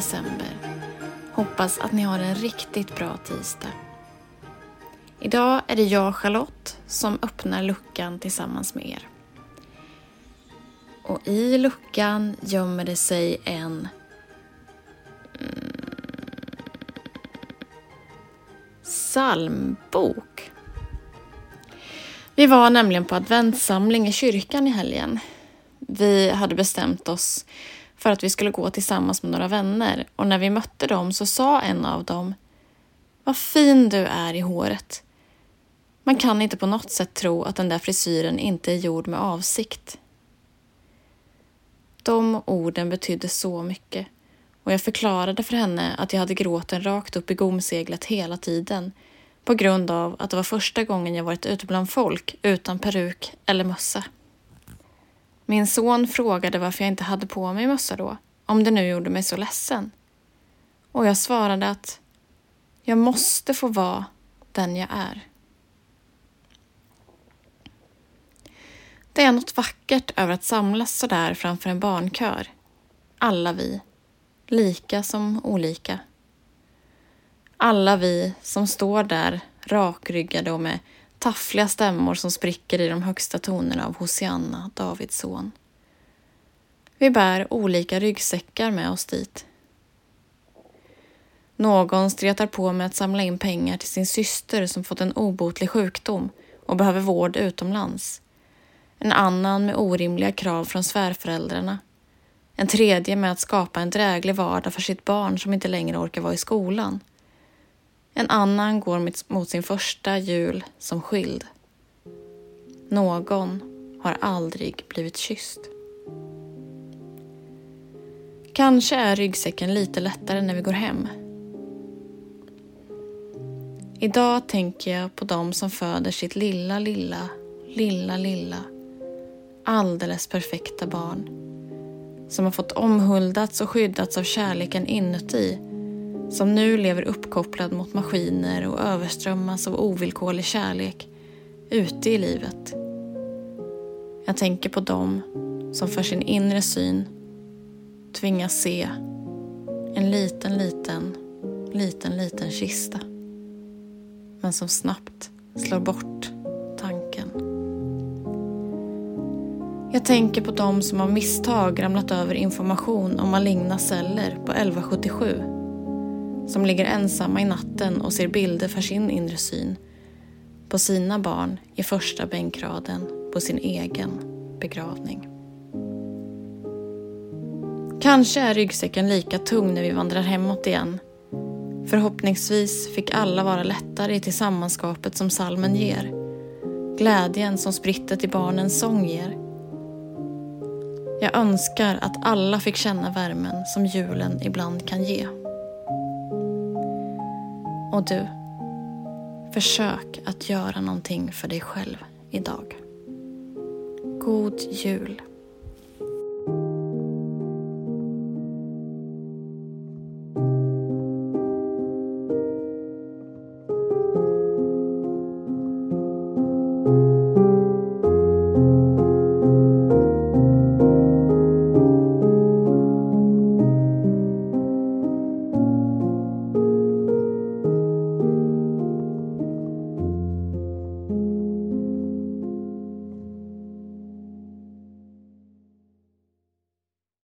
december. Hoppas att ni har en riktigt bra tisdag. Idag är det jag, Charlotte, som öppnar luckan tillsammans med er. Och i luckan gömmer det sig en psalmbok. Vi var nämligen på adventssamling i kyrkan i helgen. Vi hade bestämt oss för att vi skulle gå tillsammans med några vänner och när vi mötte dem så sa en av dem Vad fin du är i håret. Man kan inte på något sätt tro att den där frisyren inte är gjord med avsikt. De orden betydde så mycket och jag förklarade för henne att jag hade gråten rakt upp i gomseglet hela tiden på grund av att det var första gången jag varit ute bland folk utan peruk eller mössa. Min son frågade varför jag inte hade på mig mössa då, om det nu gjorde mig så ledsen. Och jag svarade att jag måste få vara den jag är. Det är något vackert över att samlas så där framför en barnkör. Alla vi, lika som olika. Alla vi som står där rakryggade och med taffliga stämmor som spricker i de högsta tonerna av Hosianna, Davids son. Vi bär olika ryggsäckar med oss dit. Någon stretar på med att samla in pengar till sin syster som fått en obotlig sjukdom och behöver vård utomlands. En annan med orimliga krav från svärföräldrarna. En tredje med att skapa en dräglig vardag för sitt barn som inte längre orkar vara i skolan. En annan går mot sin första jul som skild. Någon har aldrig blivit kysst. Kanske är ryggsäcken lite lättare när vi går hem. Idag tänker jag på dem som föder sitt lilla, lilla, lilla, lilla, alldeles perfekta barn. Som har fått omhuldats och skyddats av kärleken inuti som nu lever uppkopplad mot maskiner och överströmmas av ovillkorlig kärlek ute i livet. Jag tänker på dem som för sin inre syn tvingas se en liten, liten, liten, liten kista. Men som snabbt slår bort tanken. Jag tänker på dem som av misstag ramlat över information om maligna celler på 1177 som ligger ensamma i natten och ser bilder för sin inre syn på sina barn i första bänkraden på sin egen begravning. Kanske är ryggsäcken lika tung när vi vandrar hemåt igen. Förhoppningsvis fick alla vara lättare i tillsammanskapet som salmen ger. Glädjen som sprittet i barnens sång ger. Jag önskar att alla fick känna värmen som julen ibland kan ge. Och du, försök att göra någonting för dig själv idag. God jul!